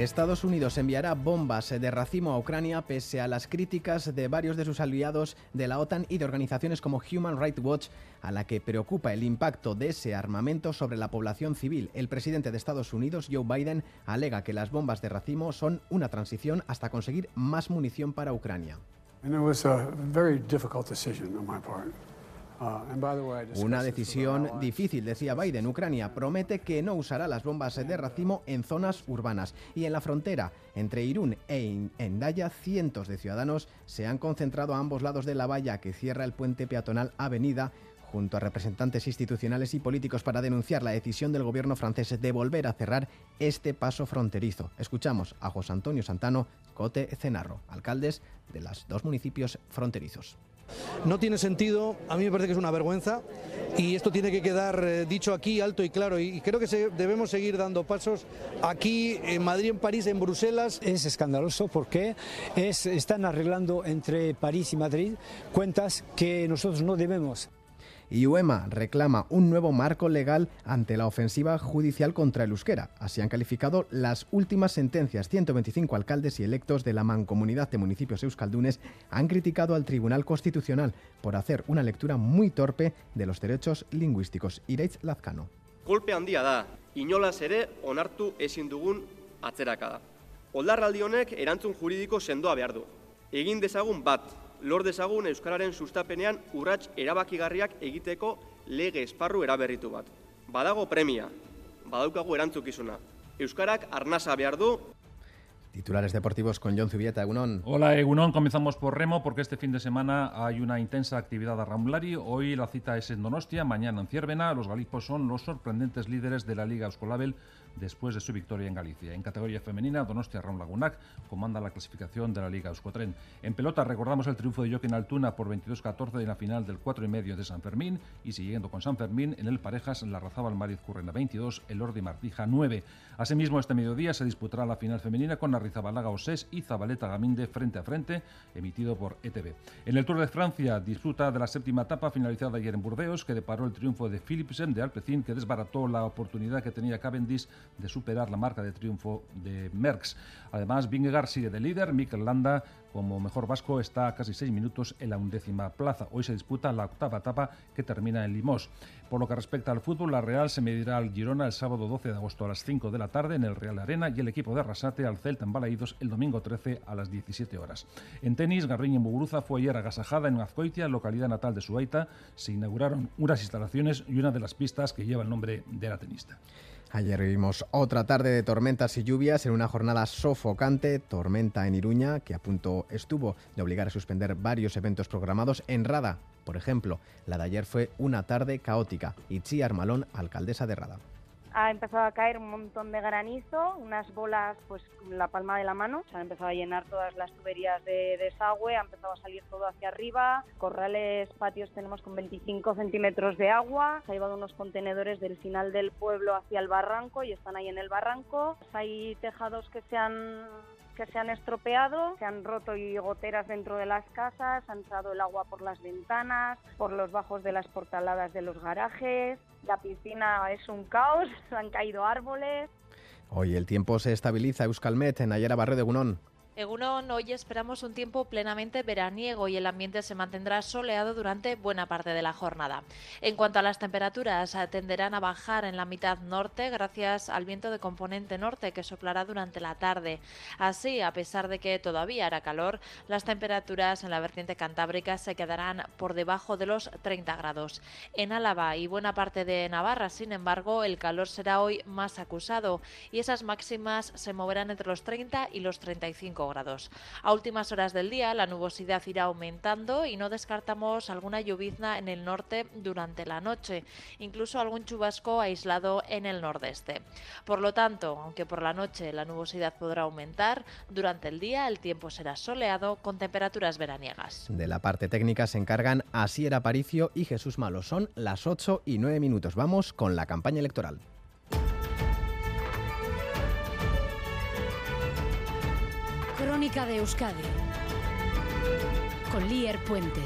Estados Unidos enviará bombas de racimo a Ucrania pese a las críticas de varios de sus aliados de la OTAN y de organizaciones como Human Rights Watch, a la que preocupa el impacto de ese armamento sobre la población civil. El presidente de Estados Unidos, Joe Biden, alega que las bombas de racimo son una transición hasta conseguir más munición para Ucrania. Uh, Una decisión difícil, decía Biden. Ucrania promete que no usará las bombas de racimo en zonas urbanas. Y en la frontera entre Irún e Endaya, cientos de ciudadanos se han concentrado a ambos lados de la valla que cierra el puente peatonal Avenida junto a representantes institucionales y políticos para denunciar la decisión del gobierno francés de volver a cerrar este paso fronterizo. Escuchamos a José Antonio Santano, Cote Cenarro, alcaldes de los dos municipios fronterizos. No tiene sentido, a mí me parece que es una vergüenza y esto tiene que quedar eh, dicho aquí alto y claro y creo que debemos seguir dando pasos aquí en Madrid, en París, en Bruselas. Es escandaloso porque es, están arreglando entre París y Madrid cuentas que nosotros no debemos y UEMA reclama un nuevo marco legal ante la ofensiva judicial contra el euskera. Así han calificado las últimas sentencias. 125 alcaldes y electos de la Mancomunidad de Municipios Euskaldunes han criticado al Tribunal Constitucional por hacer una lectura muy torpe de los derechos lingüísticos. Ireitz Lazcano. Golpe handia da, inolaz ere onartu ezin dugun. Oldarraldi erantzun juridiko sendoa behar. Egin dezagun bat, lor dezagun Euskararen sustapenean urrats erabakigarriak egiteko lege esparru eraberritu bat. Badago premia, badaukagu erantzukizuna. Euskarak arnasa behar du, Titulares deportivos con John Zubieta, Egunon. Hola, Egunon. Comenzamos por Remo porque este fin de semana hay una intensa actividad a Ramblari. Hoy la cita es en Donostia, mañana en Ciervena. Los galipos son los sorprendentes líderes de la Liga Euskolabel después de su victoria en Galicia. En categoría femenina, Donostia Ron Lagunac comanda la clasificación de la Liga Euskotren. En pelota recordamos el triunfo de Joaquín Altuna por 22-14 en la final del 4 y medio de San Fermín y siguiendo con San Fermín, en el Parejas la Razabal Mariz Currena 22, el Ordi Martija 9. Asimismo, este mediodía se disputará la final femenina con Arrizabalaga Osés y Zabaleta Gaminde frente a frente, emitido por ETV. En el Tour de Francia disfruta de la séptima etapa finalizada ayer en Burdeos, que deparó el triunfo de Philipsen de Alpecin, que desbarató la oportunidad que tenía Cavendish de superar la marca de triunfo de Merckx. Además, Vingegaard sigue de líder, Mikel Landa como mejor vasco está a casi seis minutos en la undécima plaza. Hoy se disputa la octava etapa que termina en Limos. Por lo que respecta al fútbol, la Real se medirá al Girona el sábado 12 de agosto a las 5 de la tarde en el Real Arena y el equipo de Arrasate al Celta en Balaídos el domingo 13 a las 17 horas. En tenis, Garriña Muguruza fue ayer agasajada en Azcoitia, localidad natal de Suaita. Se inauguraron unas instalaciones y una de las pistas que lleva el nombre de la tenista. Ayer vimos otra tarde de tormentas y lluvias en una jornada sofocante, tormenta en Iruña, que a punto estuvo de obligar a suspender varios eventos programados en Rada. Por ejemplo, la de ayer fue una tarde caótica. Itzi Armalón, alcaldesa de Rada ha empezado a caer un montón de granizo, unas bolas pues la palma de la mano, se han empezado a llenar todas las tuberías de desagüe, ha empezado a salir todo hacia arriba, corrales, patios tenemos con 25 centímetros de agua, se ha llevado unos contenedores del final del pueblo hacia el barranco y están ahí en el barranco, hay tejados que se han que se han estropeado, se han roto y goteras dentro de las casas, han entrado el agua por las ventanas, por los bajos de las portaladas de los garajes, la piscina es un caos, han caído árboles. Hoy el tiempo se estabiliza, Euskalmet, en Ayera Barrio de Gunón. Egunon, hoy esperamos un tiempo plenamente veraniego y el ambiente se mantendrá soleado durante buena parte de la jornada. En cuanto a las temperaturas, tenderán a bajar en la mitad norte gracias al viento de componente norte que soplará durante la tarde. Así, a pesar de que todavía hará calor, las temperaturas en la vertiente cantábrica se quedarán por debajo de los 30 grados. En Álava y buena parte de Navarra, sin embargo, el calor será hoy más acusado y esas máximas se moverán entre los 30 y los 35 grados. A últimas horas del día la nubosidad irá aumentando y no descartamos alguna llovizna en el norte durante la noche, incluso algún chubasco aislado en el nordeste. Por lo tanto, aunque por la noche la nubosidad podrá aumentar, durante el día el tiempo será soleado con temperaturas veraniegas. De la parte técnica se encargan Asier Aparicio y Jesús Malo. Son las 8 y 9 minutos. Vamos con la campaña electoral. Crónica de Euskadi con Lier Puente.